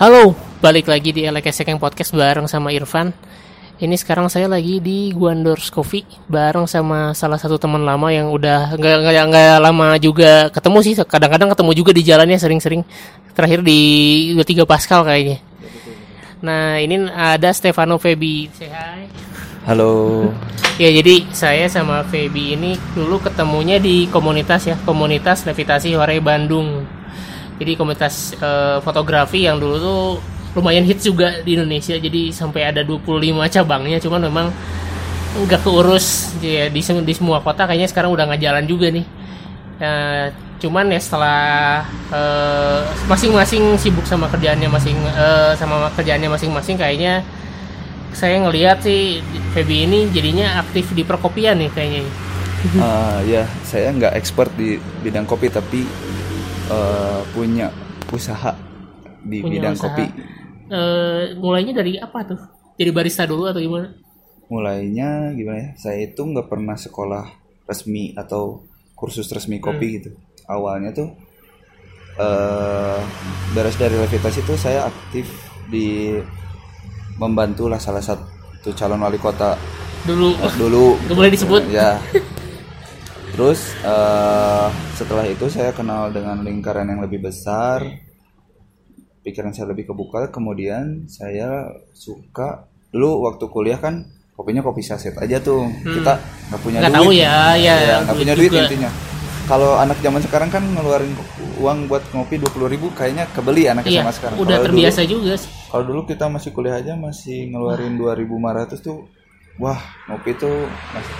Halo, balik lagi di Elek Sekeng Podcast bareng sama Irfan. Ini sekarang saya lagi di Guandors Coffee bareng sama salah satu teman lama yang udah nggak nggak nggak lama juga ketemu sih. Kadang-kadang ketemu juga di jalannya sering-sering. Terakhir di 23 Pascal kayaknya. Nah ini ada Stefano Febi. Say hi. Halo. Ya jadi saya sama Febi ini dulu ketemunya di komunitas ya, komunitas levitasi Hore Bandung. Jadi komunitas eh, fotografi yang dulu tuh lumayan hits juga di Indonesia. Jadi sampai ada 25 cabangnya, cuman memang nggak keurus ya di, di semua kota kayaknya sekarang udah nggak jalan juga nih. Eh, cuman ya setelah eh, masing-masing sibuk sama kerjaannya masing eh, sama kerjaannya masing-masing kayaknya saya ngelihat sih Feby ini jadinya aktif di perkopian nih kayaknya. Ah, ya, saya nggak expert di bidang kopi tapi eh, punya usaha di Punya bidang usaha. kopi. Eh, mulainya dari apa tuh? Jadi barista dulu atau gimana? Mulainya gimana ya? Saya itu nggak pernah sekolah resmi atau kursus resmi kopi Hmm. gitu. Awalnya tuh eh beres dari levitasi itu saya aktif di membantu lah salah satu calon wali kota Dulu dulu Nggak boleh disebut. ya terus eh, setelah itu saya kenal dengan lingkaran yang lebih besar pikiran saya lebih kebuka kemudian saya suka dulu waktu kuliah kan kopinya kopi saset aja tuh kita nggak punya Hmm. nggak duit tahu ya, ya, Ya, nggak duit punya duit juga. intinya kalau anak zaman sekarang kan ngeluarin uang buat ngopi 20.000 ribu kayaknya kebeli anak Iya, SMA sekarang udah Kalau terbiasa dulu- juga sih. kalau dulu kita masih kuliah aja masih ngeluarin 2.500 tuh wah ngopi tuh masih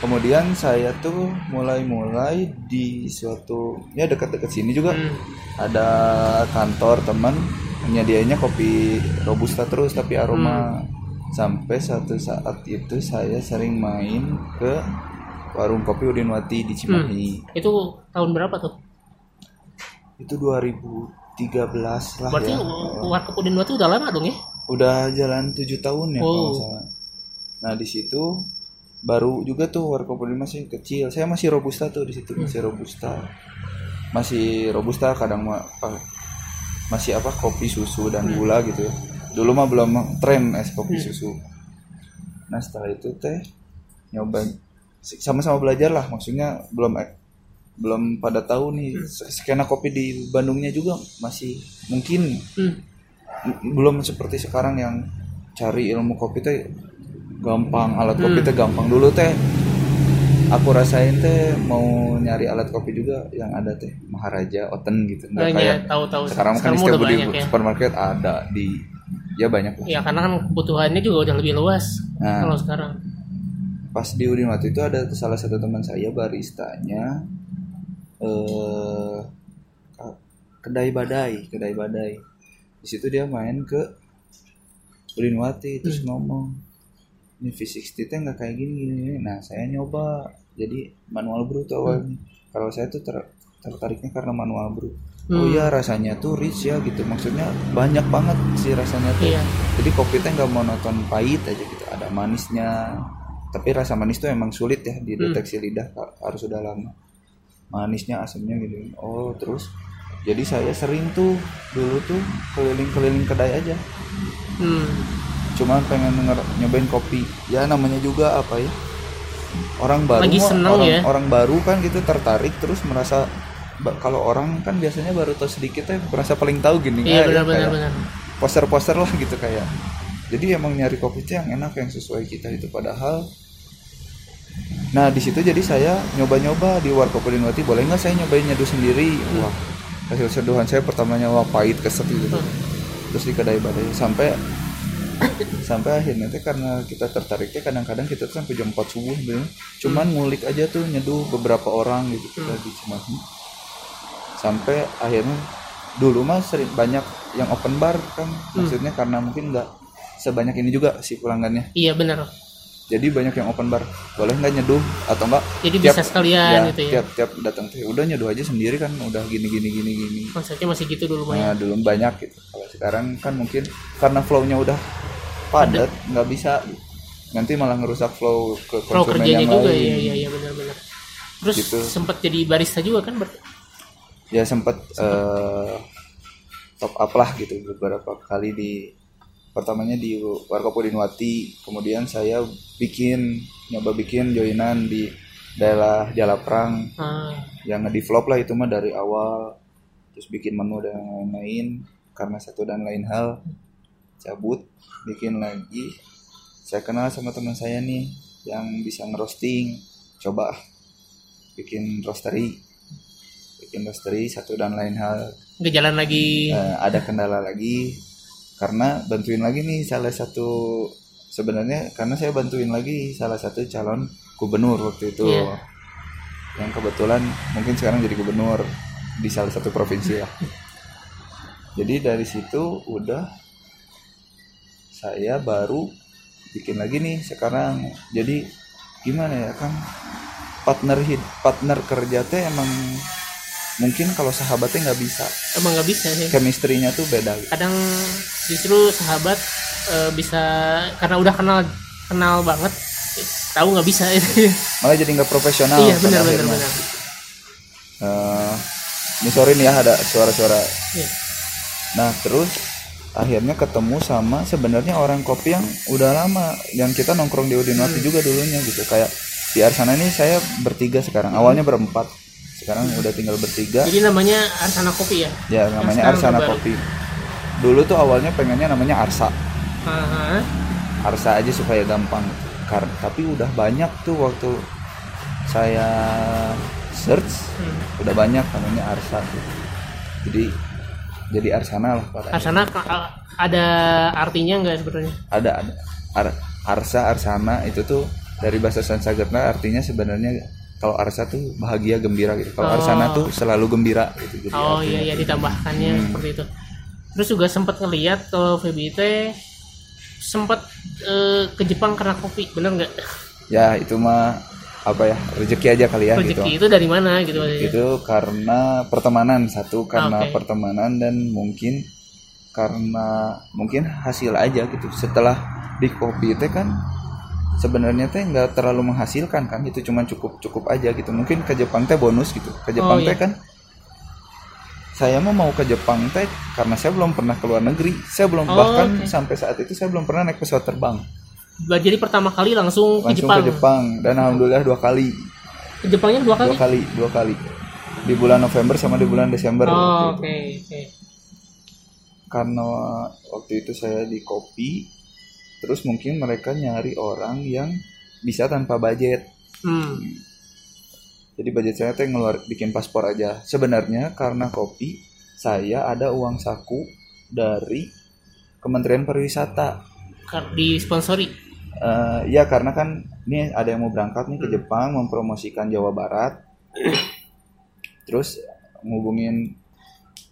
kemudian saya tuh mulai-mulai di suatu ya dekat-dekat sini juga Hmm. ada kantor teman menyediainya kopi robusta terus tapi aroma sampai satu saat itu saya sering main ke warung kopi Udinwati di Cimahi Itu tahun berapa tuh? itu 2013 lah Berarti ya Warkop Udin Wati udah lama dong ya? udah jalan tujuh tahun ya kalau Oh. nggak salah. Nah di situ baru juga tuh warkop ini masih kecil. Saya masih robusta tuh di situ masih robusta, masih robusta kadang ma- apa, masih apa kopi susu dan gula gitu. ya. Dulu mah belum tren es kopi susu. Nah setelah itu teh nyoba sama-sama belajar lah. Maksudnya belum eh, belum pada tahu nih skena kopi di Bandungnya juga masih mungkin Hmm. Belum seperti sekarang yang cari ilmu kopi teh gampang alat kopi teh gampang dulu teh aku rasain teh mau nyari alat kopi juga yang ada teh Maharaja Oten gitu nggak Nah, kayak ya, tahu-tahu. sekarang kan Sekarang di udah setiap di ya. supermarket ada di ya banyak lah Ya karena kan kebutuhannya juga udah lebih luas Nah. kalau sekarang. pas di Udin waktu itu ada salah satu teman saya baristanya eh kedai badai kedai badai di situ dia main ke Udinwati terus ngomong ini V60 teh nggak kayak gini, gini gini. nah saya nyoba. Jadi manual brew tuh awalnya. Kalau saya tuh ter- tertariknya karena manual brew. Oh Hmm. iya rasanya tuh rich ya gitu. Maksudnya banyak banget sih rasanya tuh. Iya. jadi kopi teh nggak monoton pahit aja gitu. Ada manisnya. Tapi rasa manis tuh emang sulit ya dideteksi lidah Ka- harus udah lama. Manisnya asamnya gitu. Oh terus jadi saya sering tuh dulu tuh keliling-keliling kedai aja. Hmm. Cuman pengen denger, nyobain kopi. Ya namanya juga apa ya? Orang baru Lagi seneng orang, ya. orang baru kan gitu tertarik terus merasa kalau orang kan biasanya baru tahu sedikit ya merasa paling tahu gini. Iya ah, ya, benar. poster-poster lah gitu kayak. Jadi emang nyari kopi itu yang enak yang sesuai kita itu. Padahal nah di situ jadi saya nyoba-nyoba di warkop Udinwati boleh nggak saya nyobain nyeduh sendiri? Wah hasil seduhan saya pertamanya wah pahit keset gitu. Terus di kedai badai. Sampai sampai akhirnya teh karena kita tertariknya kadang-kadang kita tuh sampai jam 4 subuh gitu. cuman ngulik aja tuh nyeduh beberapa orang gitu kita di Cimahi. Sampai akhirnya dulu mah sering banyak yang open bar kan. Maksudnya karena mungkin nggak sebanyak ini juga si pelanggannya. Iya benar. jadi banyak yang open bar. Boleh nggak nyeduh atau enggak Jadi bisa sekalian gitu ya. tiap tiap datang teh udah nyeduh aja sendiri kan udah gini gini gini gini. Konsepnya masih gitu dulu Maya. nah dulu banyak gitu. Kalau sekarang kan mungkin karena flownya udah padat nggak bisa. Nanti malah ngerusak flow ke Pro konsumen kerjanya yang juga lain. iya iya iya benar-benar. Terus Gitu. sempat jadi barista juga kan ber- ya sempat eh, top up lah gitu beberapa kali di pertamanya di Warkop Udinwati kemudian saya bikin nyoba bikin joinan di daerah Jalaprang. Ah, yang ngedevelop lah itu mah dari awal terus bikin menu dan lain-lain karena satu dan lain hal cabut bikin lagi. Saya kenal sama teman saya nih yang bisa ngerosting. Coba bikin roastery bikin roastery satu dan lain hal. Nggak jalan lagi. Eh, ada kendala lagi. Karena bantuin lagi nih salah satu sebenarnya karena saya bantuin lagi salah satu calon gubernur waktu itu. Iya. yang kebetulan mungkin sekarang jadi gubernur di salah satu provinsi ya. Jadi dari situ udah saya baru bikin lagi nih sekarang. Jadi gimana ya kan? Partner hid partner kerja teh emang mungkin kalau sahabatnya nggak bisa. Emang nggak bisa sih. chemistry-nya tuh beda. Kadang justru sahabat eh, bisa karena udah kenal kenal banget tahu nggak bisa. Malah jadi nggak profesional iya benar benar benar. Eh, ini sorry nih ya ada suara-suara. Iya. nah terus akhirnya ketemu sama sebenarnya orang kopi yang udah lama yang kita nongkrong di Udinwati Hmm. juga dulunya gitu kayak di Arsana ini saya bertiga sekarang awalnya berempat sekarang Hmm. udah tinggal bertiga jadi namanya Arsana Kopi ya ya namanya Arsana. Kopi dulu tuh awalnya pengennya namanya Arsa Aha. Arsa aja supaya gampang karena tapi udah banyak tuh waktu saya search Hmm. udah banyak namanya Arsa jadi jadi Arsana lah pada Arsana ada artinya nggak sebenarnya? Ada ada. Ar- Arsa Arsana itu tuh dari bahasa Sanskerta artinya sebenarnya kalau Arsa tuh bahagia gembira gitu. Kalau Oh. Arsana tuh selalu gembira gitu jadi oh iya iya ditambahkannya Hmm. seperti itu. Terus juga sempat ngeliat kalau VBT sempat eh, ke Jepang karena kopi bener nggak? Ya itu mah apa ya rezeki aja kali ya gitu. rezeki itu dari mana gitu itu karena pertemanan satu karena Oke. pertemanan dan mungkin karena mungkin hasil aja gitu. Setelah di kopi teh kan sebenarnya teh nggak terlalu menghasilkan kan itu cuma cukup cukup aja gitu. Mungkin ke Jepang teh bonus gitu. Ke Jepang Oh, teh iya. kan saya mau mau ke Jepang teh karena saya belum pernah ke luar negeri. Saya belum Oh, bahkan oke. sampai saat itu saya belum pernah naik pesawat terbang jadi pertama kali langsung, ke langsung Jepang ke Jepang. Dan alhamdulillah dua kali. Ke Jepangnya dua kali? Dua kali dua kali. Di bulan November sama di bulan Desember oh oke oke. Karena waktu itu saya di kopi terus mungkin mereka nyari orang yang bisa tanpa budget. Hmm. jadi budget saya teh ngeluar bikin paspor aja. Sebenarnya karena kopi saya ada uang saku dari Kementerian Pariwisata. Kar- disponsori Eh, ya karena kan ini ada yang mau berangkat nih ke Jepang mempromosikan Jawa Barat terus ngubungin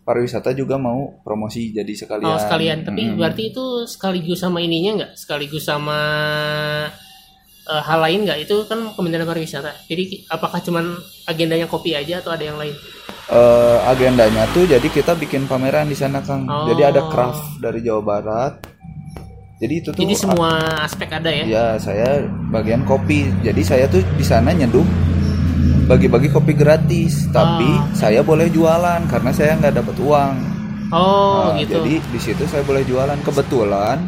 pariwisata juga mau promosi jadi sekalian oh sekalian tapi Mm-mm. berarti itu sekaligus sama ininya nggak sekaligus sama eh, hal lain nggak itu kan Kementerian Pariwisata jadi apakah cuman agendanya kopi aja atau ada yang lain Eh, agendanya tuh jadi kita bikin pameran di sana Kang. Oh. Jadi ada craft dari Jawa Barat. Jadi itu tuh jadi semua aspek ada ya ya saya bagian kopi. Jadi saya tuh di sana nyeduh bagi-bagi kopi gratis, tapi Ah. saya boleh jualan karena saya nggak dapat uang. oh Nah, gitu Jadi di situ saya boleh jualan. Kebetulan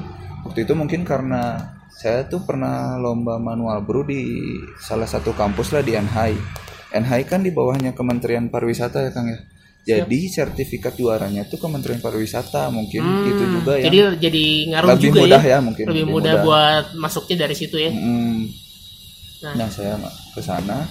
waktu itu mungkin karena saya tuh pernah lomba manual brew di salah satu kampus lah di NHI. NHI kan di bawahnya Kementerian Pariwisata ya Kang ya. Jadi sertifikat juaranya tuh Kementerian Pariwisata mungkin Hmm, itu juga yang jadi jadi ngaruh lebih juga mudah ya ya, mungkin lebih mudah buat masuknya dari situ ya Mm, Nah. Nah saya ke sana,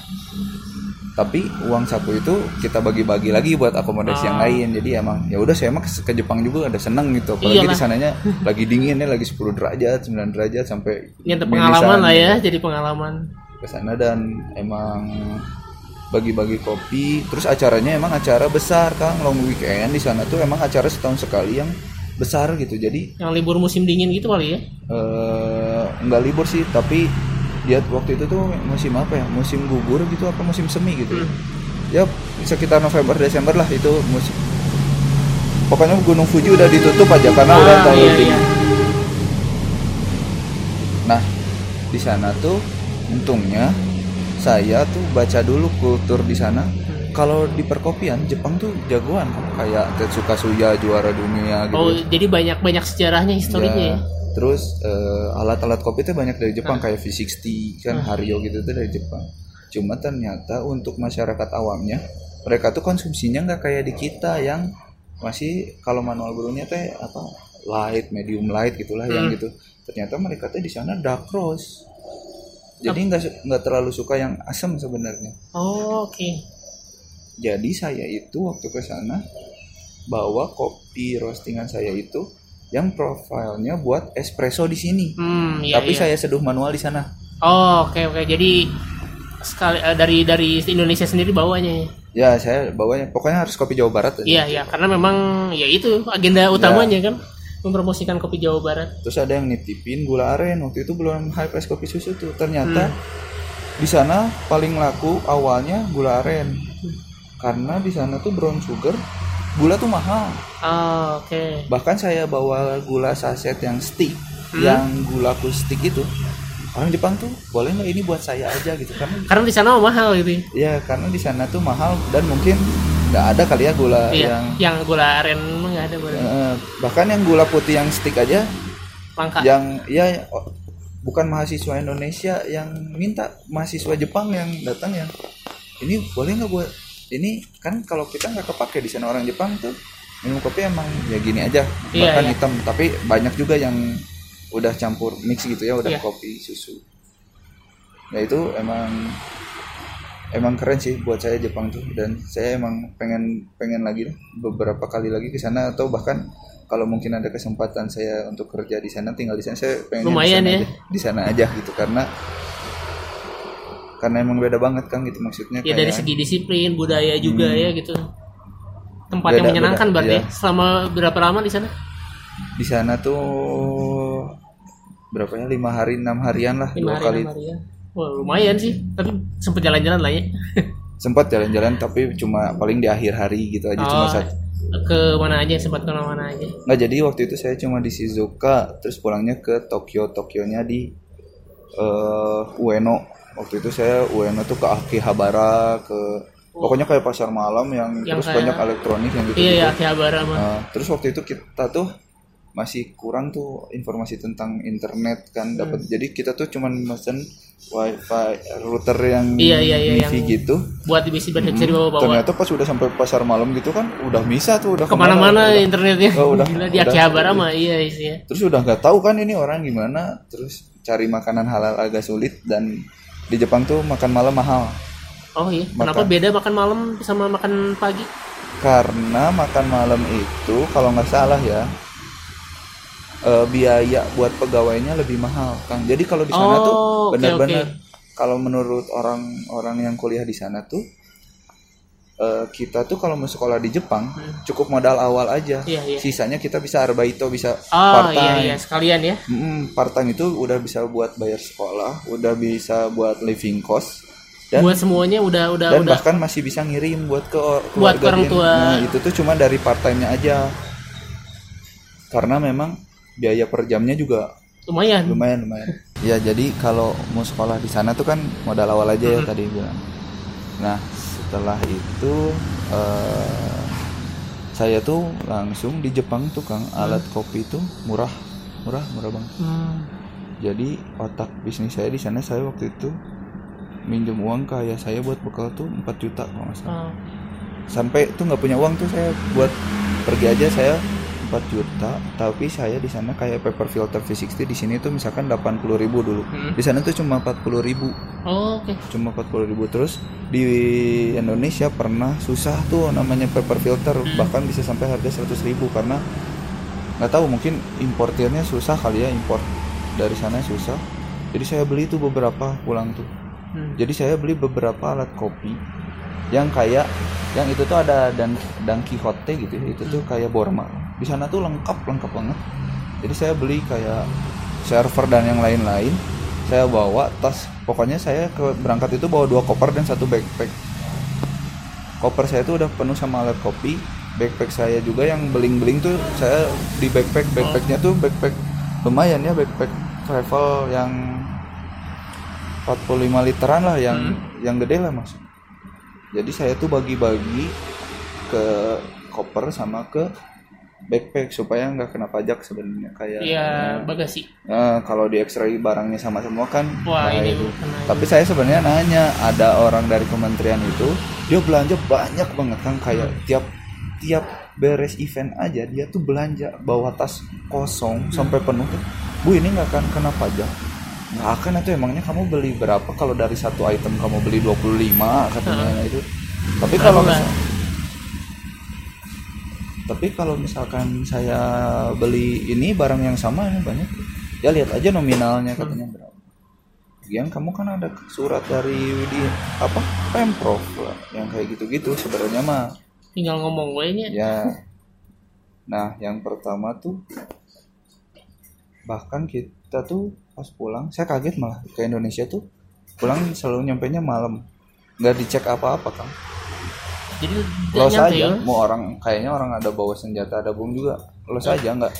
tapi uang saku itu kita bagi-bagi lagi buat akomodasi yang Oh. lain. Jadi emang ya udah saya mah ke, Jepang juga ada seneng gitu. Apalagi Iyalah. di sananya lagi dingin ya, lagi 10 derajat, 9 derajat sampai ini minisan pengalaman lah ya gitu. jadi pengalaman Ke sana dan emang bagi-bagi kopi. Terus acaranya emang acara besar Kang, long weekend di sana tuh emang acara setahun sekali yang besar gitu. Jadi yang libur musim dingin gitu kali ya eh nggak libur sih tapi dia waktu itu tuh musim apa ya musim gugur gitu apa musim semi gitu Hmm. ya sekitar November Desember lah itu musim pokoknya Gunung Fuji udah ditutup aja karena udah Ah, terlalu iya, dingin iya. nah di sana tuh untungnya saya tuh baca dulu kultur di sana. Kalau di perkopian Jepang tuh jagoan kayak Tetsuka Suya juara dunia gitu. Oh, jadi banyak banyak sejarahnya, historinya ya. terus eh, alat-alat kopi itu banyak dari Jepang kayak V60 kan? Hario gitu tuh dari Jepang. Cuma ternyata untuk masyarakat awamnya mereka tuh konsumsinya nggak kayak di kita yang masih kalau manual brewnya teh apa light medium light gitulah yang Hmm. gitu. Ternyata mereka tuh di sana dark roast jadi nggak nggak terlalu suka yang asam sebenarnya Oh, oke. jadi saya itu waktu ke sana bawa kopi roastingan saya itu yang profilnya buat espresso di sini Hmm, iya, tapi iya. saya seduh manual di sana Oh, oke oke. Jadi sekali eh, dari dari Indonesia sendiri bawanya ya. ya saya bawanya pokoknya harus kopi Jawa Barat aja. Iya, iya, karena memang ya itu agenda utamanya kan mempromosikan kopi Jawa Barat. terus ada yang nitipin gula aren waktu itu belum hype es kopi susu tuh ternyata Hmm. di sana paling laku awalnya gula aren karena di sana tuh brown sugar gula tuh mahal Oh, oke. bahkan saya bawa gula saset yang stick Hmm. yang gula stick itu orang Jepang tuh boleh nggak ini buat saya aja gitu karena Karena di sana mah mahal gitu. ya. ya karena di sana tuh mahal dan mungkin nggak ada kali ya gula Iya, yang yang gula aren nggak ada gula eh, bahkan yang gula putih yang stick aja langka. yang ya oh, bukan mahasiswa Indonesia yang minta mahasiswa Jepang yang datang yang ini boleh nggak buat ini kan kalau kita nggak kepake di sana orang Jepang tuh minum kopi emang ya gini aja Iya, bahkan iya. hitam tapi banyak juga yang udah campur mix gitu ya udah Iya. kopi susu ya itu emang emang keren sih buat saya Jepang tuh dan saya emang pengen pengen lagi deh, beberapa kali lagi ke sana atau bahkan kalau mungkin ada kesempatan saya untuk kerja di sana tinggal di sana saya pengen Lumayan di sana ya. aja, di sana aja gitu karena karena emang beda banget kan gitu maksudnya Ya dari kayak- segi disiplin, budaya juga ya gitu. Tempat yang Beda, menyenangkan beda, berarti ya. Selama berapa lama di sana? di sana tuh berapa ya lima hari enam harian lah Lima dua hari, kali. Wah, lumayan sih. Tapi sempet jalan-jalan lah ya. sempat jalan-jalan tapi cuma paling di akhir hari gitu aja cuma Oh, satu ke mana aja sempat ke mana aja. nggak jadi waktu itu saya cuma di Shizuoka terus pulangnya ke Tokyo Tokyonya di eh Ueno waktu itu saya Ueno tuh ke Akihabara ke pokoknya kayak pasar malam yang, Yang terus kayak- banyak elektronik yang gitu Iya ya, Akihabara mah. Nah, terus waktu itu kita tuh masih kurang tuh informasi tentang internet kan Hmm. dapat jadi kita tuh cuman mesen wifi router yang Iya, iya, iya, wifi yang- gitu Buat bisa bisa dibawa-bawa. ternyata pas udah sampai pasar malam gitu kan udah bisa tuh udah Ke mana-mana udah- internetnya. Oh, udah- Gila di. Akihabara mah iya iya. terus udah nggak tahu kan ini orang gimana terus cari makanan halal agak sulit dan di Jepang tuh makan malam mahal Oh iya. Kenapa Makan. beda makan malam sama makan pagi? karena makan malam itu kalau nggak salah ya eh, biaya buat pegawainya lebih mahal Kang jadi kalau di sana Oh, tuh benar-benar oke. kalau menurut orang-orang yang kuliah di sana tuh eh, kita tuh kalau mau sekolah di Jepang cukup modal awal aja Hmm. Iya, iya. sisanya kita bisa arbaito bisa Oh part iya time iya sekalian ya. Mm, part time itu udah bisa buat bayar sekolah, udah bisa buat living cost dan Buat semuanya udah udah dan udah bahkan masih bisa ngirim buat ke Buat orang tua. Nah, itu tuh cuma dari part time-nya aja. Karena memang biaya per jamnya juga lumayan. lumayan lumayan. ya, jadi kalau mau sekolah di sana tuh kan modal awal aja ya tadi bilang. Nah, setelah itu eh, saya tuh langsung di Jepang tuh Kang alat kopi itu murah, murah, murah banget. Hmm. Jadi otak bisnis saya di sana saya waktu itu minjem uang ke ayah saya buat bekal tuh 4 juta kalau nggak salah. Oh. Sampai tuh nggak punya uang tuh saya buat pergi aja saya 4 juta, tapi saya di sana kayak paper filter V60 di sini tuh misalkan 80.000 ribu dulu. Hmm. Di sana tuh cuma 40.000 ribu, Oh, Oke. cuma 40.000 ribu terus di Indonesia pernah susah tuh namanya paper filter bahkan bisa sampai harga 100.000 ribu karena nggak tahu mungkin importirnya susah kali ya import dari sana susah. Jadi saya beli tuh beberapa pulang tuh. Hmm. Jadi saya beli beberapa alat kopi yang kayak yang itu tuh ada dan dan Quixote gitu ya. Itu tuh kayak Borma. Di sana tuh lengkap lengkap banget. Jadi saya beli kayak server dan yang lain-lain. Saya bawa tas. Pokoknya saya ke berangkat itu bawa dua koper dan satu backpack. Koper saya tuh udah penuh sama alat kopi. Backpack saya juga yang beling-beling tuh saya di backpack backpacknya tuh backpack lumayan ya backpack travel yang 45 literan lah yang yang gede lah mas jadi saya tuh bagi-bagi ke koper sama ke backpack supaya nggak kena pajak sebenarnya kayak iya bagasi Nah, kalau di X-ray barangnya sama semua kan wah nah, ini itu. Tapi saya sebenarnya nanya, ada orang dari kementerian itu, dia belanja banyak banget kan kayak tiap tiap beres event aja dia tuh belanja bawa tas kosong sampai penuh tuh. Bu ini nggak akan kena pajak. Nggak akan itu emangnya kamu beli berapa kalau dari satu item kamu beli 25 katanya itu. Tapi kalau? Tapi kalau misalkan saya beli ini barang yang sama ini banyak. Ya lihat aja nominalnya katanya berapa Lagian kamu kan ada surat dari di apa pemprov lah yang kayak gitu-gitu sebenarnya mah. Tinggal ngomong gue ya. Nah yang pertama tuh bahkan kita tuh pas pulang saya kaget malah ke Indonesia tuh pulang selalu nyampe nya malam. Nggak dicek apa-apa kan jadi los nyampe aja ya. mau orang kayaknya orang ada bawa senjata ada bom juga. Los aja nggak?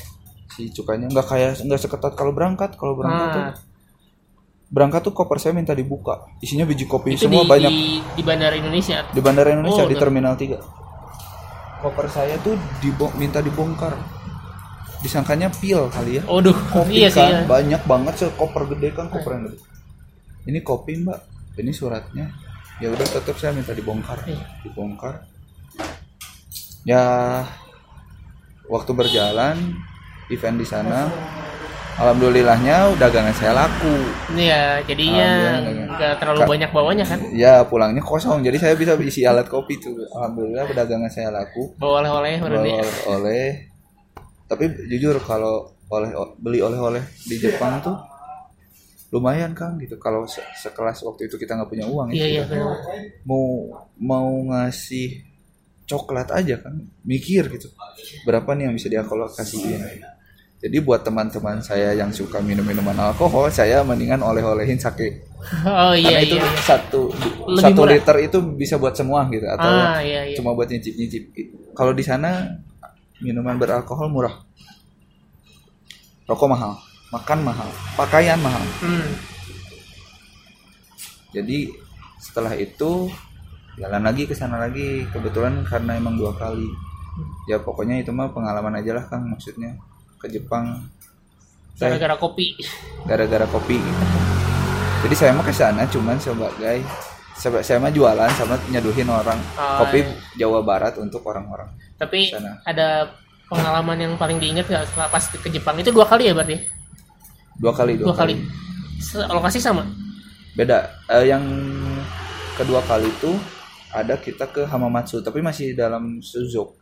Si cukanya nggak kayak nggak seketat kalau berangkat. Kalau berangkat tuh Nah, berangkat tuh koper saya minta dibuka. Isinya biji kopi itu semua di, banyak. di, di bandara Indonesia? Di bandara Indonesia Oh, di terminal 3 koper saya tuh dibo- minta dibongkar. Disangkanya pil kali ya. Waduh, kopi iya sih kan ya. banyak banget sekoper gede kan koper yang gede. Ini kopi mbak. Ini suratnya ya udah tetap saya minta dibongkar Iya. dibongkar ya waktu berjalan event di sana alhamdulillahnya dagangan saya laku Iya, jadinya nggak terlalu Ka- banyak bawanya kan. ya pulangnya kosong jadi saya bisa isi alat kopi tuh alhamdulillah dagangan saya laku Bawa oleh-oleh berarti. ya. oleh, oleh tapi jujur kalau oleh beli oleh-oleh di Jepang tuh lumayan kan gitu kalau se- sekelas waktu itu kita nggak punya uang Iya, ya iya benar. mau mau ngasih coklat aja kan mikir gitu berapa nih yang bisa dialokasiin jadi buat teman-teman saya yang suka minum minuman alkohol saya mendingan oleh-olehin sake Oh karena iya itu iya. satu Lebih satu murah. liter itu bisa buat semua gitu atau Ah iya iya. cuma buat nyicip-nyicip gitu. Kalau di sana minuman beralkohol murah. Rokok mahal, makan mahal, pakaian mahal. Hmm. Jadi setelah itu jalan lagi ke sana lagi. Kebetulan karena emang dua kali. Ya pokoknya itu mah pengalaman aja lah Kang maksudnya ke Jepang saya Gara-gara kopi. gara-gara kopi gitu. Jadi saya mah ke sana cuman sebagai seba- saya mah jualan sama nyeduhin orang Oh, kopi iya. Jawa Barat untuk orang-orang Tapi Sana. ada pengalaman yang paling diingat nggak setelah pas ke Jepang itu dua kali ya berarti? Dua kali Dua, kali. Se- Lokasi sama. beda Eh, yang kedua kali itu ada kita ke Hamamatsu tapi masih dalam Suzuka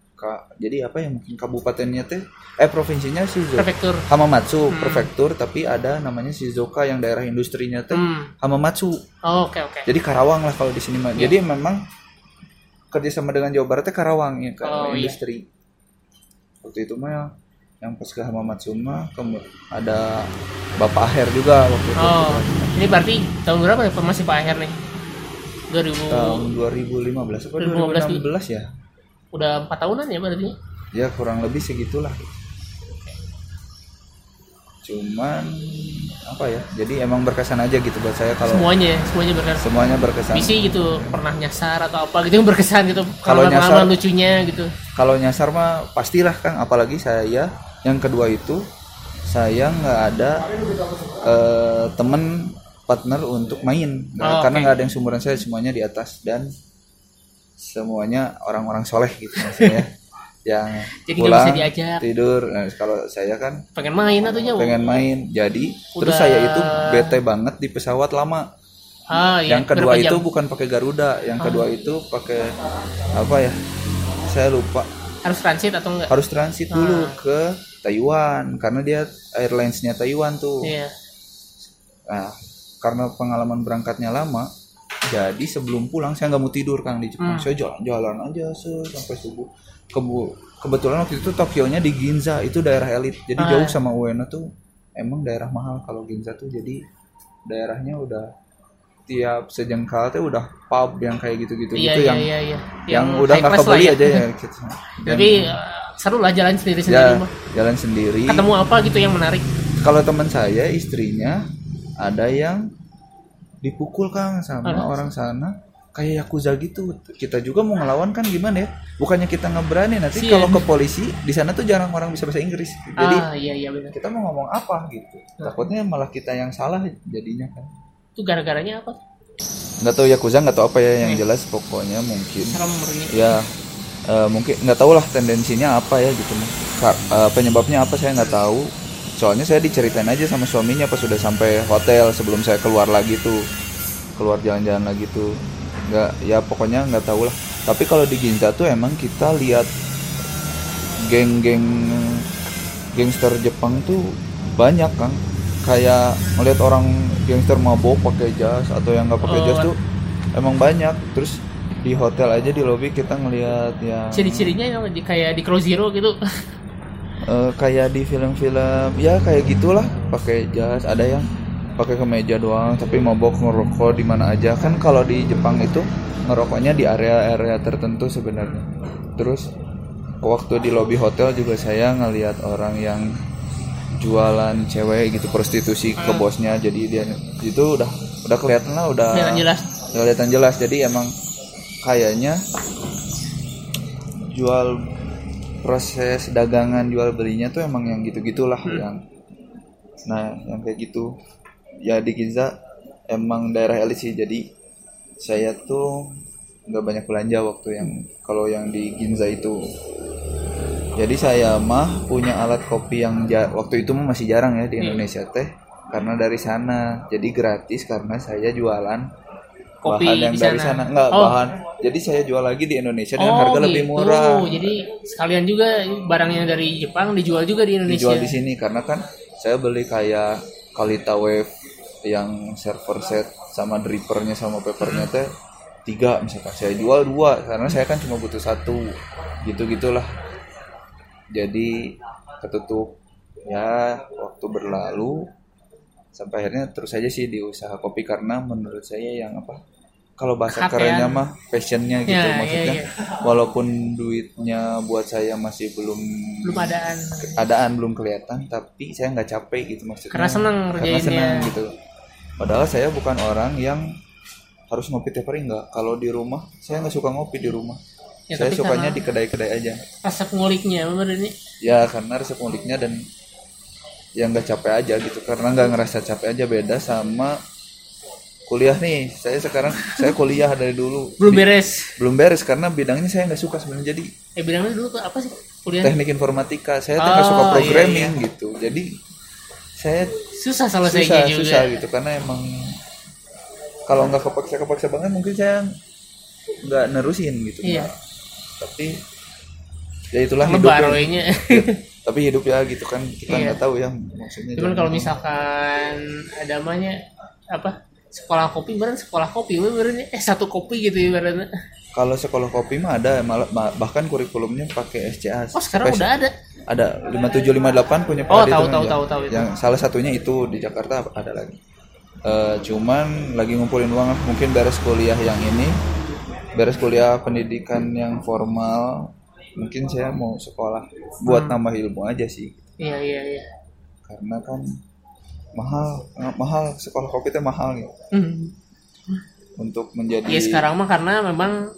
jadi apa ya mungkin kabupatennya teh eh provinsinya Suzuka Prefektur. Hamamatsu prefektur tapi ada namanya Shizuoka yang daerah industrinya teh Hmm. Hamamatsu Oh, Oke oke. jadi Karawang lah kalau di sini mah Iya. jadi memang kerjasama dengan Jawa Barat teh Karawang ya ke Oh, iya. industri waktu itu mah yang Hamamatsu mah kemu- ada Bapak Aher juga waktu itu Oh, ini berarti tahun berapa ya masih Pak Aher nih? 2000 tahun 2015 apa 2015 2016 ya udah empat tahunan ya berarti? ya kurang lebih segitulah cuman apa ya jadi emang berkesan aja gitu buat saya kalau Semuanya ya, semuanya berkesan. semuanya berkesan Visi gitu pernah nyasar atau apa gitu yang berkesan gitu. Kalau nyasar- lucunya gitu. kalau nyasar mah pastilah kang apalagi saya yang kedua itu saya nggak ada eh, temen partner untuk main. Nggak- Oh, karena nggak ada yang seumuran saya semuanya di atas dan semuanya orang-orang soleh gitu maksudnya yang Jadi pulang bisa diajak. tidur. Nah, kalau saya kan Pengen main atunya. Bu. pengen main. Jadi terus Udah- saya itu bete banget di pesawat lama. Ah, iya. yang kedua itu bukan pakai Garuda yang kedua itu pakai apa ya? Saya lupa harus transit atau enggak? harus transit dulu Ah. ke Taiwan karena dia airlinesnya Taiwan tuh Iya. nah karena pengalaman berangkatnya lama jadi sebelum pulang saya nggak mau tidur kang di Jepang Hmm. saya jalan-jalan aja se- sampai subuh Kebu- kebetulan waktu itu Tokyo-nya di Ginza itu daerah elit jadi Ah. jauh sama Ueno tuh emang daerah mahal kalau Ginza tuh jadi daerahnya udah tiap sejengkal tuh udah pub yang kayak gitu-gitu Iya, gitu iya, yang iya, iya. yang, udah high nggak kebeli ya. aja ya gitu. Tapi eh, seru lah jalan sendiri-sendiri ya mah. jalan sendiri Ketemu apa gitu yang menarik? kalau teman saya istrinya ada yang dipukul kang sama Ada. orang sana kayak yakuza gitu kita juga mau ngelawan kan gimana ya bukannya kita ngeberani nanti Sih, kalau ya. ke polisi di sana tuh jarang orang bisa bahasa Inggris jadi ah iya iya benar kita mau ngomong apa gitu takutnya malah kita yang salah jadinya kan itu gara-garanya apa? Nggak tahu yakuza nggak tahu apa ya yang jelas pokoknya mungkin serem ya eh, mungkin nggak tahu lah tendensinya apa ya gitu. Eh, penyebabnya apa saya nggak tahu. Soalnya saya diceritain aja sama suaminya pas sudah sampai hotel sebelum saya keluar lagi tuh. Keluar jalan-jalan lagi tuh. Nggak ya pokoknya nggak tahu lah. Tapi kalau di Ginza tuh emang kita lihat geng-geng gangster Jepang tuh banyak kan kayak ngeliat orang gangster mabok pakai jas atau yang nggak pakai Oh. jas tuh emang banyak. Terus di hotel aja di lobby kita ngelihat yang ciri-cirinya yang di, kayak di Crow Zero gitu. Eh, kayak di film-film ya kayak gitulah. Pakai jas ada yang pakai kemeja doang tapi mabok ngerokok di mana aja. Kan kalau di Jepang itu ngerokoknya di area-area tertentu sebenarnya. Terus waktu di lobby hotel juga saya ngelihat orang yang jualan cewek gitu prostitusi ke bosnya jadi dia itu udah udah kelihatan lah udah kelihatan jelas. Udah kelihatan jelas jadi emang kayaknya jual proses dagangan jual belinya tuh emang yang gitu gitulah yang nah yang kayak gitu. Ya di Ginza emang daerah elit sih jadi saya tuh nggak banyak belanja waktu yang kalau yang di Ginza itu jadi saya mah punya alat kopi yang ja- waktu itu masih jarang ya di Indonesia teh karena dari sana. Jadi gratis karena saya jualan Kopi bahan yang dari sana. enggak Oh. bahan. Jadi saya jual lagi di Indonesia dengan harga lebih gitu. murah. Jadi sekalian juga barang yang dari Jepang dijual juga di Indonesia. Dijual di sini karena kan saya beli kayak Kalita Wave yang server set sama drippernya sama papernya teh tiga misalkan. Saya jual dua karena saya kan cuma butuh satu. Gitu gitulah jadi ketutup. Ya waktu berlalu sampai akhirnya terus aja sih di usaha kopi karena menurut saya yang apa kalau bahasa Kehapean. kerennya mah passionnya gitu Ya, ya, maksudnya. ya. walaupun duitnya buat saya masih belum belum adaan keadaan belum kelihatan tapi saya nggak capek gitu maksudnya. Karena senang karena senang gitu. Padahal saya bukan orang yang harus ngopi tiap hari nggak. Kalau di rumah saya nggak suka ngopi di rumah Ya, saya sukanya di kedai-kedai aja. resep nguliknya bener ini. Ya karena resep uniknya dan yang nggak capek aja gitu. Karena nggak ngerasa capek aja beda sama kuliah nih. Saya sekarang saya kuliah dari dulu. Belum Bi- beres. Belum beres karena bidangnya saya nggak suka sebenarnya. Jadi eh bilangnya dulu tuh apa sih? Kuliah? teknik informatika. Saya tuh nggak suka Oh, programming iya, gitu. Jadi saya susah selesainya susah juga susah gitu. Karena emang kalau nggak kepaksa kepaksa banget mungkin saya nggak nerusin gitu. Iya. Tapi ya itulah lebar hidup ya. tapi hidup ya gitu kan kita Iya. nggak tahu ya maksudnya cuman kalau misalkan ada namanya apa sekolah kopi beneran sekolah kopi beneran eh satu kopi gitu ibaratnya. Kalau sekolah kopi mah ada malah ma- bahkan kurikulumnya pakai SCA oh sekarang Spes- udah ada? Ada 5758 punya Oh, Pak Adi tahu, itu tahu, tahu, tahu itu. yang salah satunya itu di Jakarta ada lagi. Eh, cuman lagi ngumpulin uang mungkin beres kuliah yang ini beres kuliah pendidikan yang formal mungkin saya mau sekolah buat Hmm. nambah ilmu aja sih. Iya iya iya. Karena kan mahal sangat mahal sekolah kopi itu mahal ya. Hmm. untuk menjadi Iya sekarang mah karena memang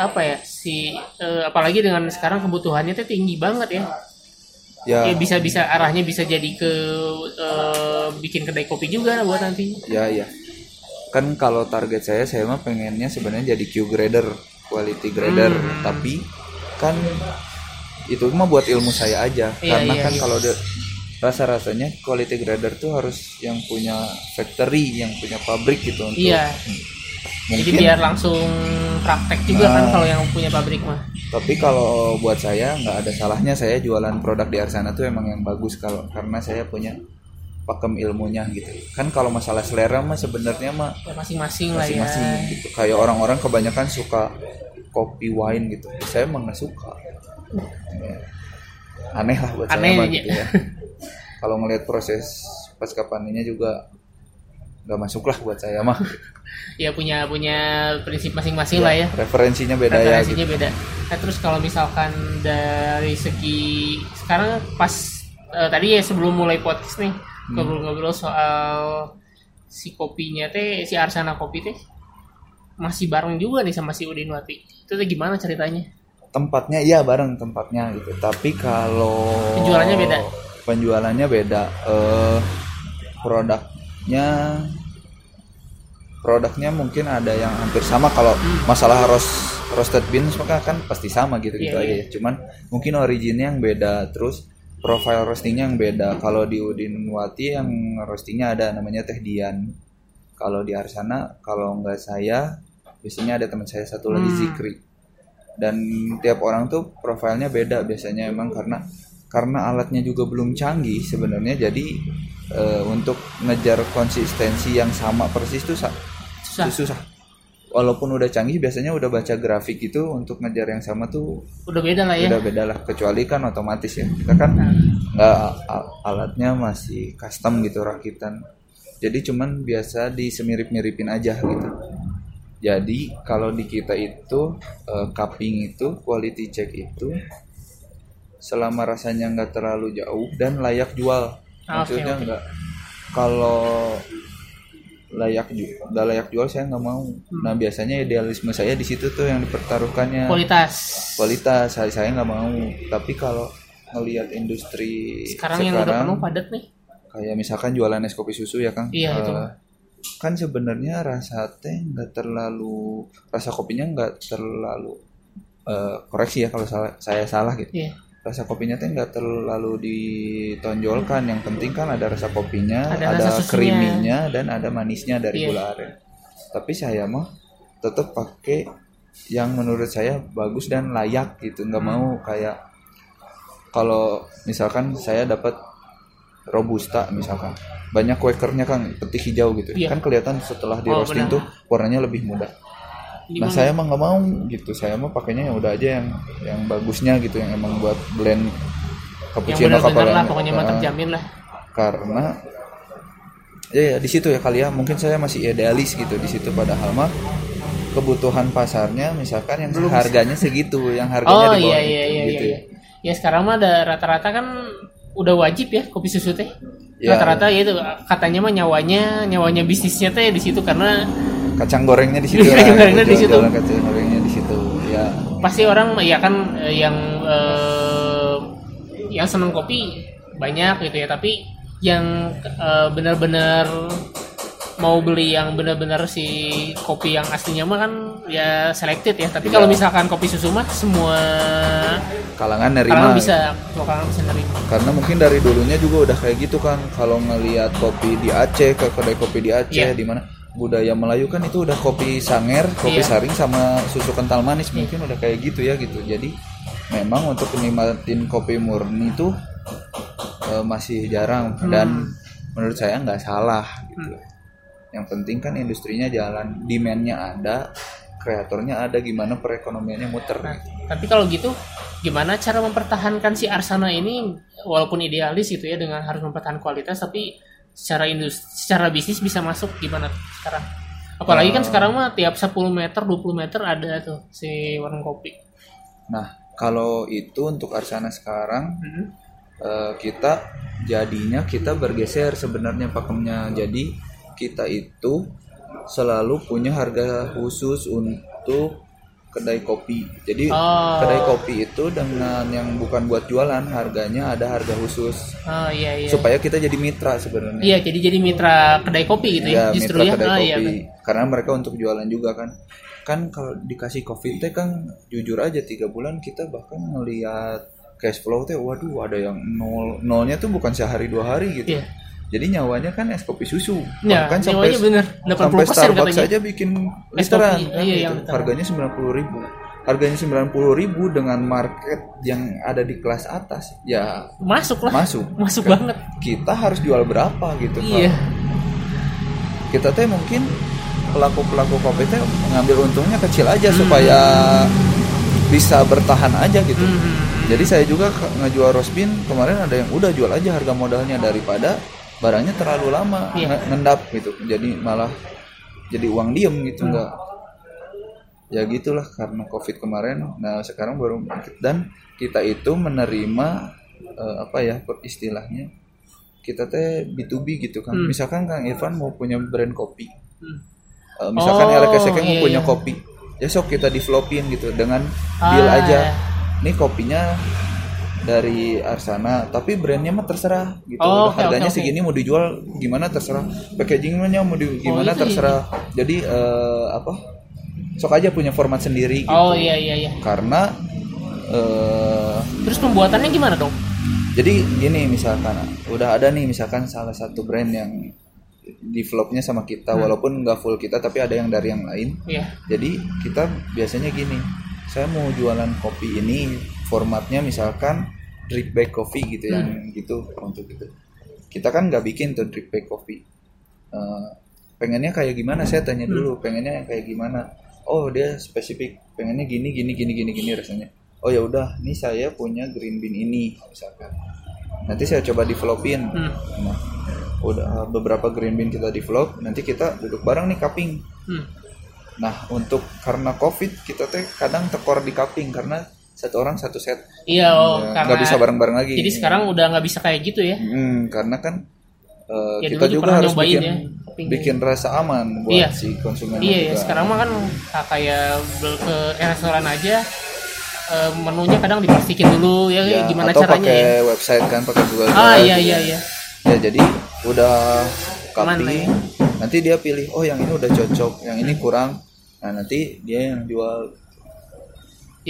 apa ya si eh, apalagi dengan sekarang kebutuhannya tuh tinggi banget ya. Ya. Ya bisa bisa arahnya bisa jadi ke eh, bikin kedai kopi juga buat nanti. Ya ya kan kalau target saya saya mah pengennya sebenarnya jadi Q grader quality grader. Hmm. tapi kan itu mah buat ilmu saya aja. Iya, karena iya, kan iya. kalau de- rasa-rasanya quality grader tuh harus yang punya factory yang punya pabrik gitu untuk iya. Mungkin jadi biar langsung praktek juga kan Nah. kalau yang punya pabrik mah. Tapi kalau buat saya nggak ada salahnya. Saya jualan produk di Arsana tuh emang yang bagus kalau karena saya punya pakem ilmunya gitu. Kan kalau masalah selera mah sebenarnya mah ya masing-masing lah ya. gitu. Kayak orang-orang kebanyakan suka kopi wine gitu. Saya emang nggak suka. Ya. aneh lah buat Aneh saya mah gitu ya. Kalau ngelihat proses pasca panennya juga nggak masuk lah buat saya mah. Ya punya punya prinsip masing-masing lah ya. referensinya beda ya referensinya gitu. beda. Nah terus kalau misalkan dari segi sekarang pas eh, tadi ya sebelum mulai podcast nih. Ngobrol-ngobrol soal si kopinya teh si Arsana kopi teh masih bareng juga nih sama si Udin Wati. Itu tuh gimana ceritanya? tempatnya iya bareng tempatnya gitu tapi kalau Penjualannya beda? penjualannya beda eh produknya produknya mungkin ada yang hampir sama kalau masalah roast roasted beans maka kan pasti sama gitu gitu Iya, aja iya. ya. cuman mungkin originnya yang beda terus profile roastingnya yang beda. Kalau di Udin Wati yang roastingnya ada namanya Teh Dian. Kalau di Arsana kalau nggak saya biasanya ada teman saya satu lagi Hmm. Zikri. Dan tiap orang tuh profilnya beda biasanya emang karena karena alatnya juga belum canggih sebenarnya. Jadi eh, untuk ngejar konsistensi yang sama persis tuh sa- Susah. itu susah walaupun udah canggih biasanya udah baca grafik itu untuk ngejar yang sama tuh Udah beda lah ya. udah beda lah. Kecuali kan otomatis ya. Kita kan nggak a- alatnya masih custom gitu rakitan. Jadi cuman biasa disemirip-miripin aja gitu. Jadi kalau di kita itu eh, cupping itu quality check itu selama rasanya nggak terlalu jauh dan layak jual. Ah, maksudnya oke, oke. nggak. Kalau layak jual nggak layak jual saya nggak mau Hmm. nah biasanya idealisme saya di situ tuh yang dipertaruhkannya Kualitas. kualitas saya saya nggak mau tapi kalau ngelihat industri Sekarang, yang udah penuh padat nih. kayak misalkan jualan es kopi susu ya kang Iya, itu. kan sebenarnya rasa teh nggak terlalu rasa kopinya nggak terlalu eh, koreksi ya kalau salah, saya salah gitu Iya. Rasa kopinya teh nggak terlalu ditonjolkan yang penting kan ada rasa kopinya Ada ada, rasa creaminya dan ada manisnya dari Iya. gula aren tapi saya mah tetap pakai yang menurut saya bagus dan layak gitu nggak Hmm. mau kayak kalau misalkan saya dapat robusta misalkan banyak quakernya kan petik hijau gitu Iya. kan kelihatan setelah di Oh, roasting benar. tuh warnanya lebih muda Nah Gimana? saya mah nggak mau gitu. Saya mah pakainya yang udah aja yang yang bagusnya gitu, yang emang buat blend yang cappuccino benar-benar lah cappuccino. pokoknya mah Nah, terjamin lah. Karena ya, ya di situ ya kali ya. Mungkin saya masih idealis gitu di situ padahal mah kebutuhan pasarnya misalkan yang harganya segitu, yang harganya Oh di bawah iya iya iya gitu iya. Ya sekarang mah ada rata-rata kan udah wajib ya kopi susu teh. Ya. Rata-rata ya itu katanya mah nyawanya nyawanya bisnisnya teh di situ karena Kacang gorengnya di situ. Kacang gorengnya di situ. Kacang gorengnya di situ. Ya. pasti orang ya kan eh, yang eh, yang seneng kopi banyak gitu ya tapi yang eh, benar-benar mau beli yang benar-benar si kopi yang aslinya mah kan ya selected ya tapi kalau Iya. misalkan kopi susu mah semua Kalangan nerima. kalangan bisa semua kalangan bisa nerima karena mungkin dari dulunya juga udah kayak gitu kan kalau ngelihat kopi di Aceh ke kedai kopi di Aceh Iya. di mana budaya Melayu kan itu udah kopi sanger kopi Iya. saring sama susu kental manis mungkin udah kayak gitu ya gitu. Jadi memang untuk nikmatin kopi murni itu eh, masih jarang. Hmm. dan menurut saya nggak salah gitu. Yang penting kan industrinya jalan demandnya ada kreatornya ada gimana perekonomiannya muter Nah, tapi kalau gitu gimana cara mempertahankan si Arsana ini? Walaupun idealis gitu ya dengan harus mempertahankan kualitas tapi secara industri secara bisnis bisa masuk gimana tuh sekarang apalagi kan Eh. sekarang mah tiap 10 meter 20 meter ada tuh si warung kopi nah kalau itu untuk Arsana sekarang Mhm. eh, kita jadinya kita bergeser sebenarnya pakemnya jadi kita itu selalu punya harga khusus untuk kedai kopi. Jadi Oh. kedai kopi itu dengan yang bukan buat jualan harganya ada harga khusus. Oh iya iya. Supaya kita jadi mitra sebenarnya. Iya jadi jadi mitra kedai kopi gitu ya, ya justru mitra ya. kedai Ah, kopi. iya, karena mereka untuk jualan juga kan. Kan kalau dikasih kopi teh kan jujur aja tiga bulan kita bahkan ngelihat cash flow teh waduh ada yang nol nolnya tuh bukan sehari dua hari gitu. Iya. Jadi nyawanya kan es kopi susu. Ya, bahkan sampai bener, 80% sampai Starbucks katanya. saja bikin literan kopi, kan iya, gitu. harganya sembilan puluh ribu. Harganya sembilan puluh ribu dengan market yang ada di kelas atas ya masuk lah. masuk. Masuk Kan banget. kita harus jual berapa gitu iya. Kita teh mungkin pelaku pelaku kopi teh mengambil untungnya kecil aja Hmm. supaya bisa bertahan aja gitu. Mhm. jadi saya juga ngejual rosbin kemarin ada yang udah jual aja harga modalnya daripada barangnya terlalu lama nge- ngendap gitu jadi malah jadi uang diem gitu Hmm. ya gitulah karena covid kemarin nah sekarang baru dan kita itu menerima eh, apa ya istilahnya kita teh B2B gitu kan Hmm. misalkan Kang Irfan mau punya brand kopi Hmm. eh, misalkan Oh, LKSK mau iya, punya iya. kopi ya sok kita developin gitu dengan deal Ah, aja iya. nih kopinya dari Arsana tapi brandnya mah terserah gitu Oh, oke, harganya oke, oke. segini mau dijual gimana terserah packagingnya mau di gimana itu terserah jadi eh, apa sok aja punya format sendiri gitu. Oh iya iya iya. karena eh, Terus pembuatannya gimana dong? jadi gini misalkan udah ada nih misalkan salah satu brand yang developnya sama kita Hmm. walaupun nggak full kita tapi ada yang dari yang lain Iya. jadi kita biasanya gini saya mau jualan kopi ini formatnya misalkan drip bag coffee gitu yang Hmm. gitu untuk itu kita kan nggak bikin tuh drip bag coffee Eh, pengennya kayak gimana saya tanya Hmm. dulu pengennya yang kayak gimana oh dia spesifik pengennya gini gini gini gini gini rasanya oh ya udah nih saya punya green bean ini misalkan nanti saya coba developin Hmm. nah udah beberapa green bean kita develop nanti kita duduk bareng nih cupping Hmm. Nah, untuk karena COVID kita teh kadang tekor di cupping karena satu orang satu set. Iya oh Ya, karena nggak bisa bareng-bareng lagi. Jadi sekarang udah nggak bisa kayak gitu ya. Hmm, karena kan eh, Ya, kita juga harus bikin ya, bikin rasa aman buat Iya. si konsumen. Iya ya, juga. sekarang mah kan ah, kayak bel- ke restoran aja eh, menunya kadang diplastikin dulu ya, Ya, gimana atau caranya pakai ya. website kan pakai Google Ah Drive iya gitu iya ya. iya. Ya jadi udah cupping, ya? nanti dia pilih oh yang ini udah cocok, yang ini kurang. Nah, nanti dia yang jual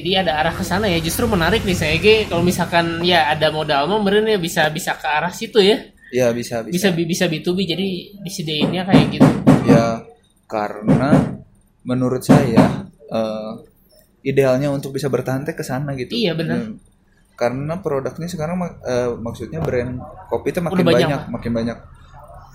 Jadi ada arah ke sana ya. Justru menarik nih saya kalau misalkan ya ada modal mah ya bisa bisa ke arah situ ya. ya bisa Bisa bisa. bisa B2B jadi disediainnya kayak gitu. Ya karena menurut saya eh, idealnya untuk bisa bertahan teh ke sana gitu. Iya, benar. Hmm. Karena produknya sekarang eh, maksudnya brand kopi itu makin Udah banyak, banyak, makin banyak.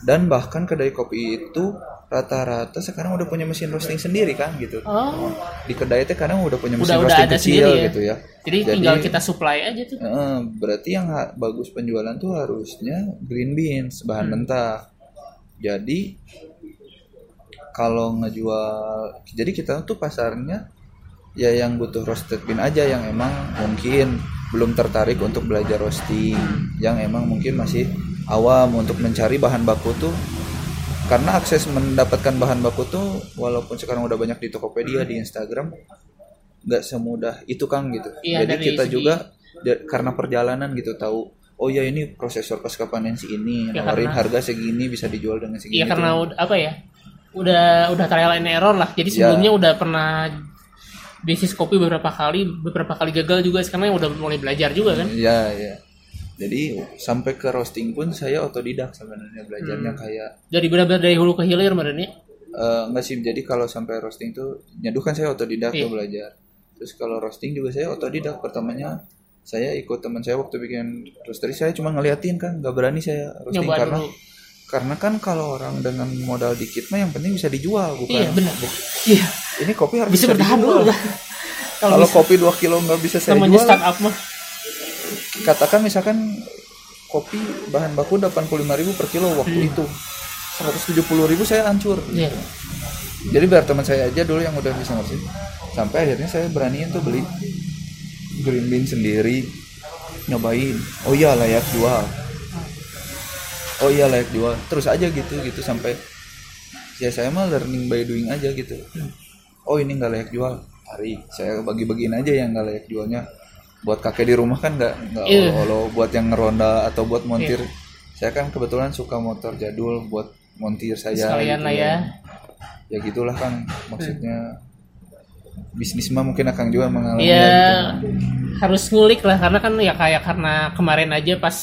Dan bahkan kedai kopi itu rata-rata sekarang udah punya mesin roasting sendiri kan gitu. Oh, Di kedai teh kadang udah punya mesin Udah- udah roasting ada kecil sendiri ya. gitu ya. jadi, tinggal kita supply aja tuh. Eh, berarti yang bagus penjualan tuh harusnya green beans bahan Hmm. mentah. Jadi kalau ngejual, jadi kita tuh pasarnya ya yang butuh roasted bean aja yang emang mungkin belum tertarik untuk belajar roasting, yang emang mungkin masih awam untuk mencari bahan baku tuh karena akses mendapatkan bahan baku tuh walaupun sekarang udah banyak di Tokopedia di Instagram nggak semudah itu Kang gitu. Iya, Jadi kita segi- juga karena perjalanan gitu tahu oh ya ini prosesor pasca panen si ini Ya, nawarin karena- harga segini bisa dijual dengan segini. Iya karena tuh. udah apa ya? Udah udah trial and error lah. Jadi Ya. sebelumnya udah pernah bisnis kopi beberapa kali, beberapa kali gagal juga sekarang udah mulai belajar juga kan. Iya, iya. Jadi sampai ke roasting pun saya otodidak sebenarnya belajarnya Hmm. kayak Jadi benar-benar dari hulu ke hilir ya? merenya. eh, enggak sih jadi kalau sampai roasting tuh nyeduh kan saya otodidak Iya. tuh belajar. Terus kalau roasting juga saya otodidak pertamanya saya ikut teman saya waktu bikin roastery saya cuma ngeliatin kan nggak berani saya roasting Nyoba karena dulu. karena kan kalau orang dengan modal dikit mah yang penting bisa dijual bukan Iya benar. bu- Iya. ini kopi harus Bisa bertahan dijual. dulu lah. Kalau bisa kopi 2 kilo nggak bisa saya namanya jual startup mah. Katakan misalkan kopi bahan baku 85.000 per kilo waktu itu. 170.000 saya hancur. Iya. jadi biar teman saya aja dulu yang udah bisa ngerti. Sampai akhirnya saya beraniin tuh beli green bean sendiri nyobain. Oh iya layak jual. Oh iya layak jual. Terus aja gitu gitu sampai ya saya mah learning by doing aja gitu. Oh ini nggak layak jual. Hari saya bagi-bagiin aja yang nggak layak jualnya buat kakek di rumah kan nggak nggak Iya. olo buat yang ngeronda atau buat montir saya kan kebetulan suka motor jadul buat montir saya Sekalian gitu lah ya. ya gitulah kan maksudnya bisnis mah mungkin akan juga mengalami Iya gitu. harus ngulik lah karena kan ya kayak karena kemarin aja pas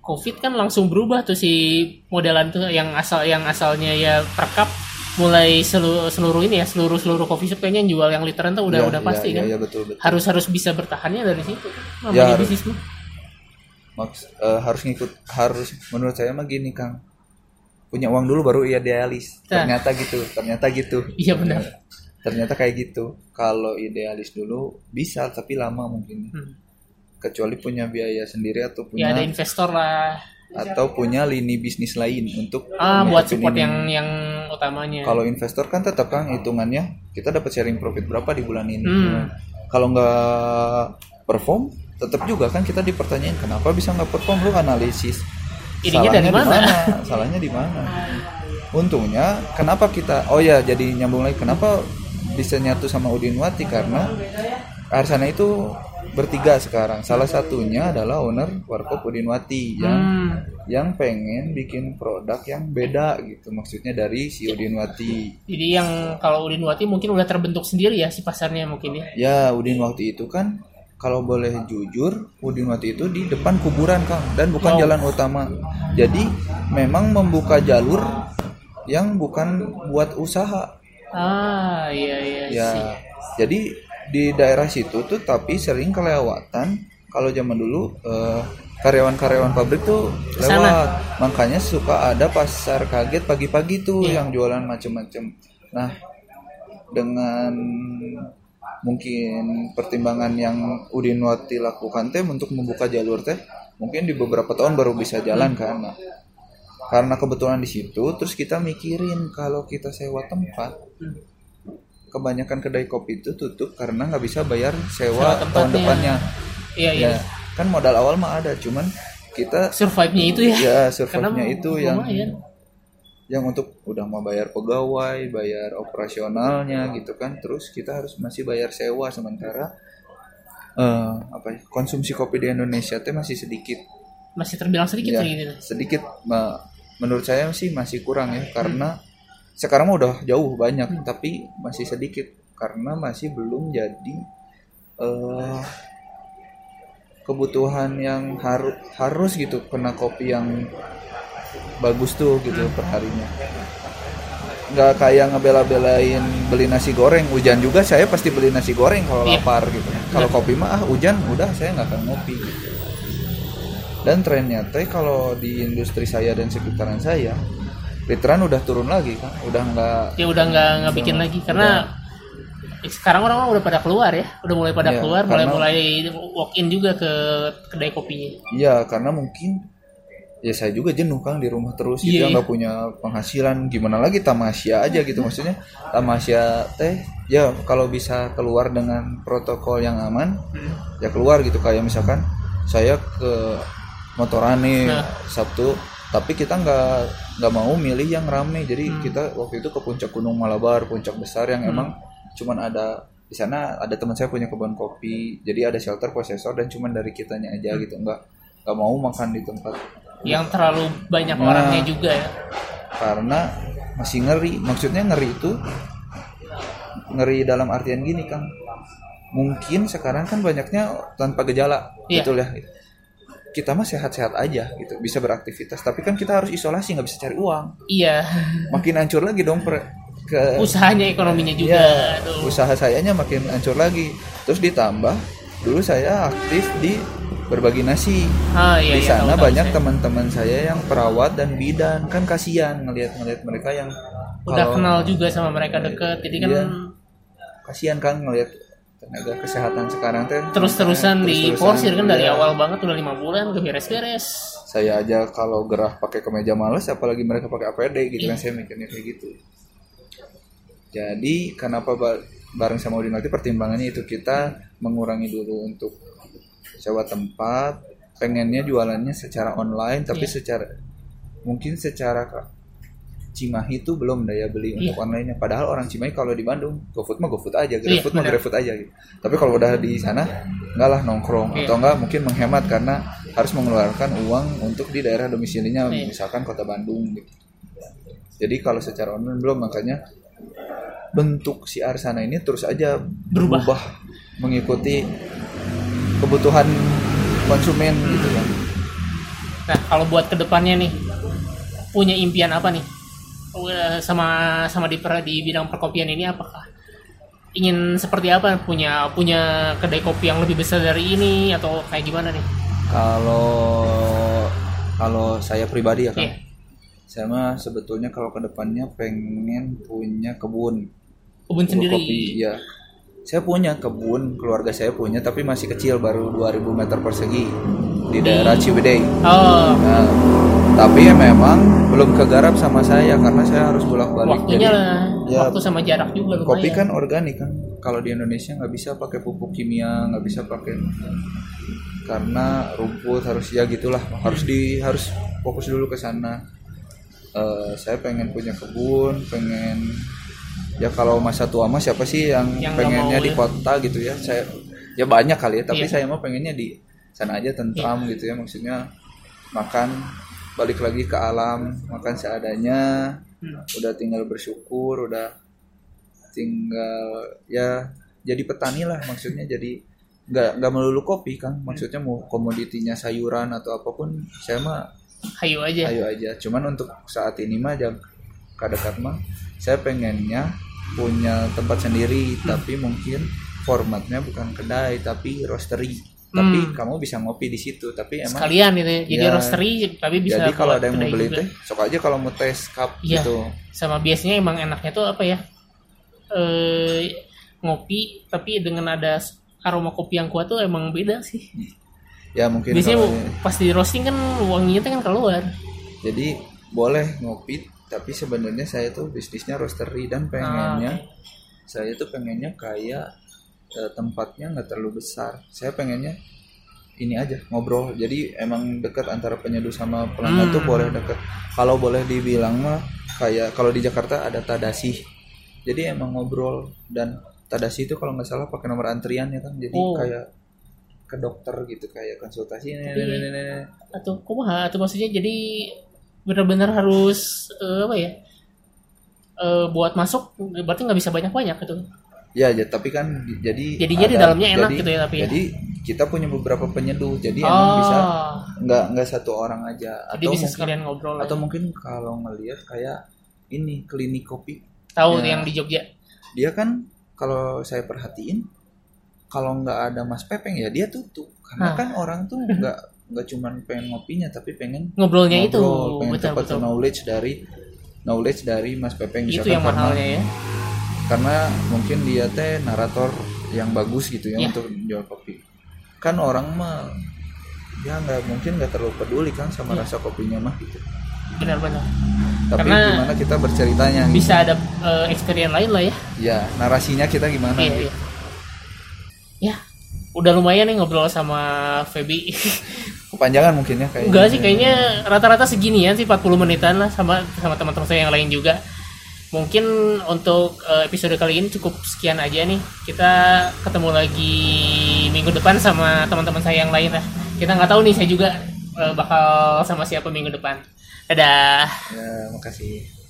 covid kan langsung berubah tuh si modelan tuh yang asal yang asalnya ya per cup mulai seluruh seluruh ini ya seluruh seluruh coffee shop kayaknya yang jual yang literan tuh udah Ya, udah ya, pasti ya, kan? ya, betul betul. Harus harus bisa bertahannya dari situ namanya Ya, harus. bisnis mah Maks, eh, harus ngikut harus menurut saya mah gini kang. Punya uang dulu baru idealis. Nah. ternyata gitu ternyata gitu. Iya benar. Ternyata kayak gitu. Kalau idealis dulu bisa tapi lama mungkin. Hmm. kecuali punya biaya sendiri atau ya ada punya investor lah. atau punya lini bisnis lain untuk ah buat support ini. yang yang utamanya. Kalau investor kan tetap kan hitungannya kita dapat sharing profit berapa di bulan ini. Hmm. kalau nggak perform tetap juga kan kita dipertanyain kenapa bisa nggak perform? Lu analisis. Ininya dari Salahnya di mana? salahnya di mana? Untungnya kenapa kita oh ya jadi nyambung lagi kenapa bisa nyatu sama Udinwati karena Arsana itu bertiga sekarang salah satunya adalah owner Warkop Udinwati yang Hmm. yang pengen bikin produk yang beda gitu maksudnya dari si Udinwati Jadi yang kalau Udinwati mungkin udah terbentuk sendiri ya si pasarnya mungkin ya. ya Udinwati itu kan kalau boleh jujur Udinwati itu di depan kuburan Kang dan bukan Wow. jalan utama jadi memang membuka jalur yang bukan buat usaha Ah, iya iya ya sih. jadi di daerah situ tuh tapi sering kelewatan kalau zaman dulu eh, karyawan-karyawan pabrik tuh lewat makanya suka ada pasar kaget pagi-pagi tuh Iya. yang jualan macem-macem nah dengan mungkin pertimbangan yang Udinwati lakukan teh untuk membuka jalur teh mungkin di beberapa tahun baru bisa jalan kan Nah, karena kebetulan di situ terus kita mikirin kalau kita sewa tempat Hmm. Kebanyakan kedai kopi itu tutup karena nggak bisa bayar Sewa sewa tahun tempatnya. depannya Iya iya. ya kan modal awal mah ada cuman kita Survive-nya itu ya. ya Karena survive-nya itu yang lumayan. yang untuk udah mau bayar pegawai bayar operasionalnya gitu kan terus kita harus masih bayar sewa sementara eh apa ya konsumsi kopi di Indonesia teh masih sedikit masih terbilang sedikit Ya, gitu. sedikit ma- menurut saya sih masih kurang ya karena sekarang udah jauh banyak tapi masih sedikit. Karena masih belum jadi eh kebutuhan yang harus harus gitu kena kopi yang bagus tuh gitu perharinya. Nggak kayak ngebela-belain beli nasi goreng. Hujan juga saya pasti beli nasi goreng kalau Iya. lapar gitu. Kalau kopi mah ah, hujan udah saya nggak akan ngopi. Gitu dan trennya teh kalau di industri saya dan sekitaran saya literan udah turun lagi kan udah nggak Ya udah nggak nggak bikin lagi karena sekarang orang-orang udah pada keluar ya, udah mulai pada Iya, keluar, mulai mulai walk in juga ke kedai kopinya. Iya, karena mungkin ya saya juga jenuh Kang di rumah terus gitu Iya, ya iya. nggak punya penghasilan gimana lagi tamasya aja gitu maksudnya tamasya teh ya kalau bisa keluar dengan protokol yang aman Hmm. ya keluar gitu kayak misalkan saya ke Motorane Nah. Sabtu tapi kita nggak nggak mau milih yang rame jadi Hmm. kita waktu itu ke puncak Gunung Malabar puncak besar yang Hmm. emang cuman ada di sana ada teman saya punya kebun kopi jadi ada shelter prosesor dan cuman dari kitanya aja Hmm. gitu nggak nggak mau makan di tempat Yang terlalu banyak Nah. orangnya juga ya. karena masih ngeri maksudnya ngeri itu ngeri dalam artian gini kang mungkin sekarang kan banyaknya tanpa gejala Iya. betul ya kita mah sehat-sehat aja gitu bisa beraktivitas tapi kan kita harus isolasi nggak bisa cari uang Iya, makin hancur lagi dong per, ke usahanya ekonominya juga. ya Aduh. usaha sayanya makin hancur lagi terus ditambah dulu saya aktif di berbagi nasi Ah iya di iya. sana tahu, tahu banyak teman-teman saya yang perawat dan bidan kan kasihan ngelihat-ngelihat mereka yang udah kalau- kenal juga sama mereka deket, jadi kan Iya. kasihan kan ngelihat tenaga kesehatan sekarang teh terus-terusan di porsir kan dari awal banget udah lima bulan udah beres-beres. saya aja kalau gerah pakai kemeja males apalagi mereka pakai APD gitu kan saya mikirnya kayak gitu jadi kenapa ba- bareng sama Udin nanti pertimbangannya itu kita mengurangi dulu untuk sewa tempat pengennya jualannya secara online tapi Iya. secara mungkin secara Cimahi itu belum daya beli untuk Iya. online-nya padahal orang Cimahi kalau di Bandung GoFood mah GoFood aja GrabFood mah benar. GrabFood aja gitu tapi kalau udah di sana enggak lah nongkrong Iya. atau enggak mungkin menghemat karena harus mengeluarkan uang untuk di daerah domisilinya Iya. misalkan kota Bandung gitu jadi kalau secara online belum makanya bentuk si Arsana ini terus aja Berubah. berubah mengikuti kebutuhan konsumen gitu kan Nah kalau buat ke depannya nih punya impian apa nih sama sama di per- di bidang perkopian ini apakah ingin seperti apa punya punya kedai kopi yang lebih besar dari ini atau kayak gimana nih? kalau kalau saya pribadi ya kan Iya. saya mah sebetulnya kalau ke depannya pengen punya kebun Kebun kebun sendiri. kopi ya saya punya kebun keluarga saya punya tapi masih kecil baru 2000 meter persegi di daerah Ciwidey Oh Nah, tapi ya memang belum kegarap sama saya karena saya harus bolak-balik. waktunya Jadi, lah ya, waktu sama jarak juga lumayan. kopi kan organik kan. Kalau di Indonesia nggak bisa pakai pupuk kimia, nggak bisa pakai karena rumput harus ya gitulah harus di harus fokus dulu ke sana. eh, saya pengen punya kebun pengen ya kalau masa tua mah siapa sih yang, Yang pengennya di ya. kota gitu ya saya ya banyak kali ya tapi Iya. saya mah pengennya di sana aja tentram gitu ya maksudnya makan balik lagi ke alam makan seadanya Hmm. udah tinggal bersyukur udah tinggal ya jadi petani lah maksudnya jadi nggak nggak melulu kopi kan maksudnya mau komoditinya sayuran atau apa pun saya mah hayu aja ayo aja cuman untuk saat ini mah jam dekat mah saya pengennya punya tempat sendiri tapi mungkin formatnya bukan kedai tapi roastery tapi Hmm. kamu bisa ngopi di situ tapi emang sekalian ya. jadi Ya. roastery tapi bisa jadi kalau ada yang mau beli juga. teh sok aja kalau mau tes cup Iya. gitu sama biasanya emang enaknya tuh apa ya eh ngopi tapi dengan ada aroma kopi yang kuat tuh emang beda sih ya mungkin biasanya kalau- pas di roasting kan wanginya tuh kan keluar jadi boleh ngopi tapi sebenarnya saya tuh bisnisnya roastery dan pengennya Ah, saya tuh pengennya kayak eh, tempatnya nggak terlalu besar. Saya pengennya ini aja ngobrol. Jadi emang dekat antara penyeduh sama pelanggan tuh Hmm. boleh deket. Kalau boleh dibilang mah kayak kalau di Jakarta ada tadasi. Jadi emang ngobrol. Dan tadasi itu kalau nggak salah pakai nomor antrian ya kan jadi Oh. kayak ke dokter gitu kayak konsultasi atau kumaha atau maksudnya jadi benar-benar harus eh, apa ya eh, buat masuk berarti nggak bisa banyak-banyak gitu. Ya, ya, tapi kan di- jadi Jadinya di ada- dalamnya enak jadi- gitu ya, tapi ya? Jadi kita punya beberapa penyeduh, jadi emang bisa oh nggak nggak satu orang aja. Jadi atau bisa mungkin sekalian ngobrol atau ya. mungkin kalau ngelihat kayak ini klinik kopi, tahu ya. yang di Jogja? Dia kan kalau saya perhatiin kalau nggak ada Mas Pepeng ya dia tutup. Karena kan orang tuh nggak nggak cuman pengen ngopinya tapi pengen ngobrolnya itu ngobrol, pengen betul dapat betul knowledge dari knowledge dari Mas itu misalkan yang karena- mahalnya ya karena mungkin dia teh narator yang bagus gitu ya Ya. untuk jual kopi kan orang mah ya nggak mungkin nggak terlalu peduli kan sama Ya. rasa kopinya mah gitu benar-benar tapi Karena gimana kita berceritanya gitu. bisa ada eh, experience lain lah ya ya narasinya kita gimana iya, gitu. iya. ya udah lumayan nih ngobrol sama Feby. Kepanjangan mungkin ya kayak enggak sih kayaknya rata-rata seginian sih 40 menitan lah sama sama teman-teman saya yang lain juga. Mungkin untuk eh, episode kali ini cukup sekian aja nih. Kita ketemu lagi minggu depan sama teman-teman saya yang lain lah. Kita nggak tahu nih saya juga eh, bakal sama siapa minggu depan. Dadah. Ya makasih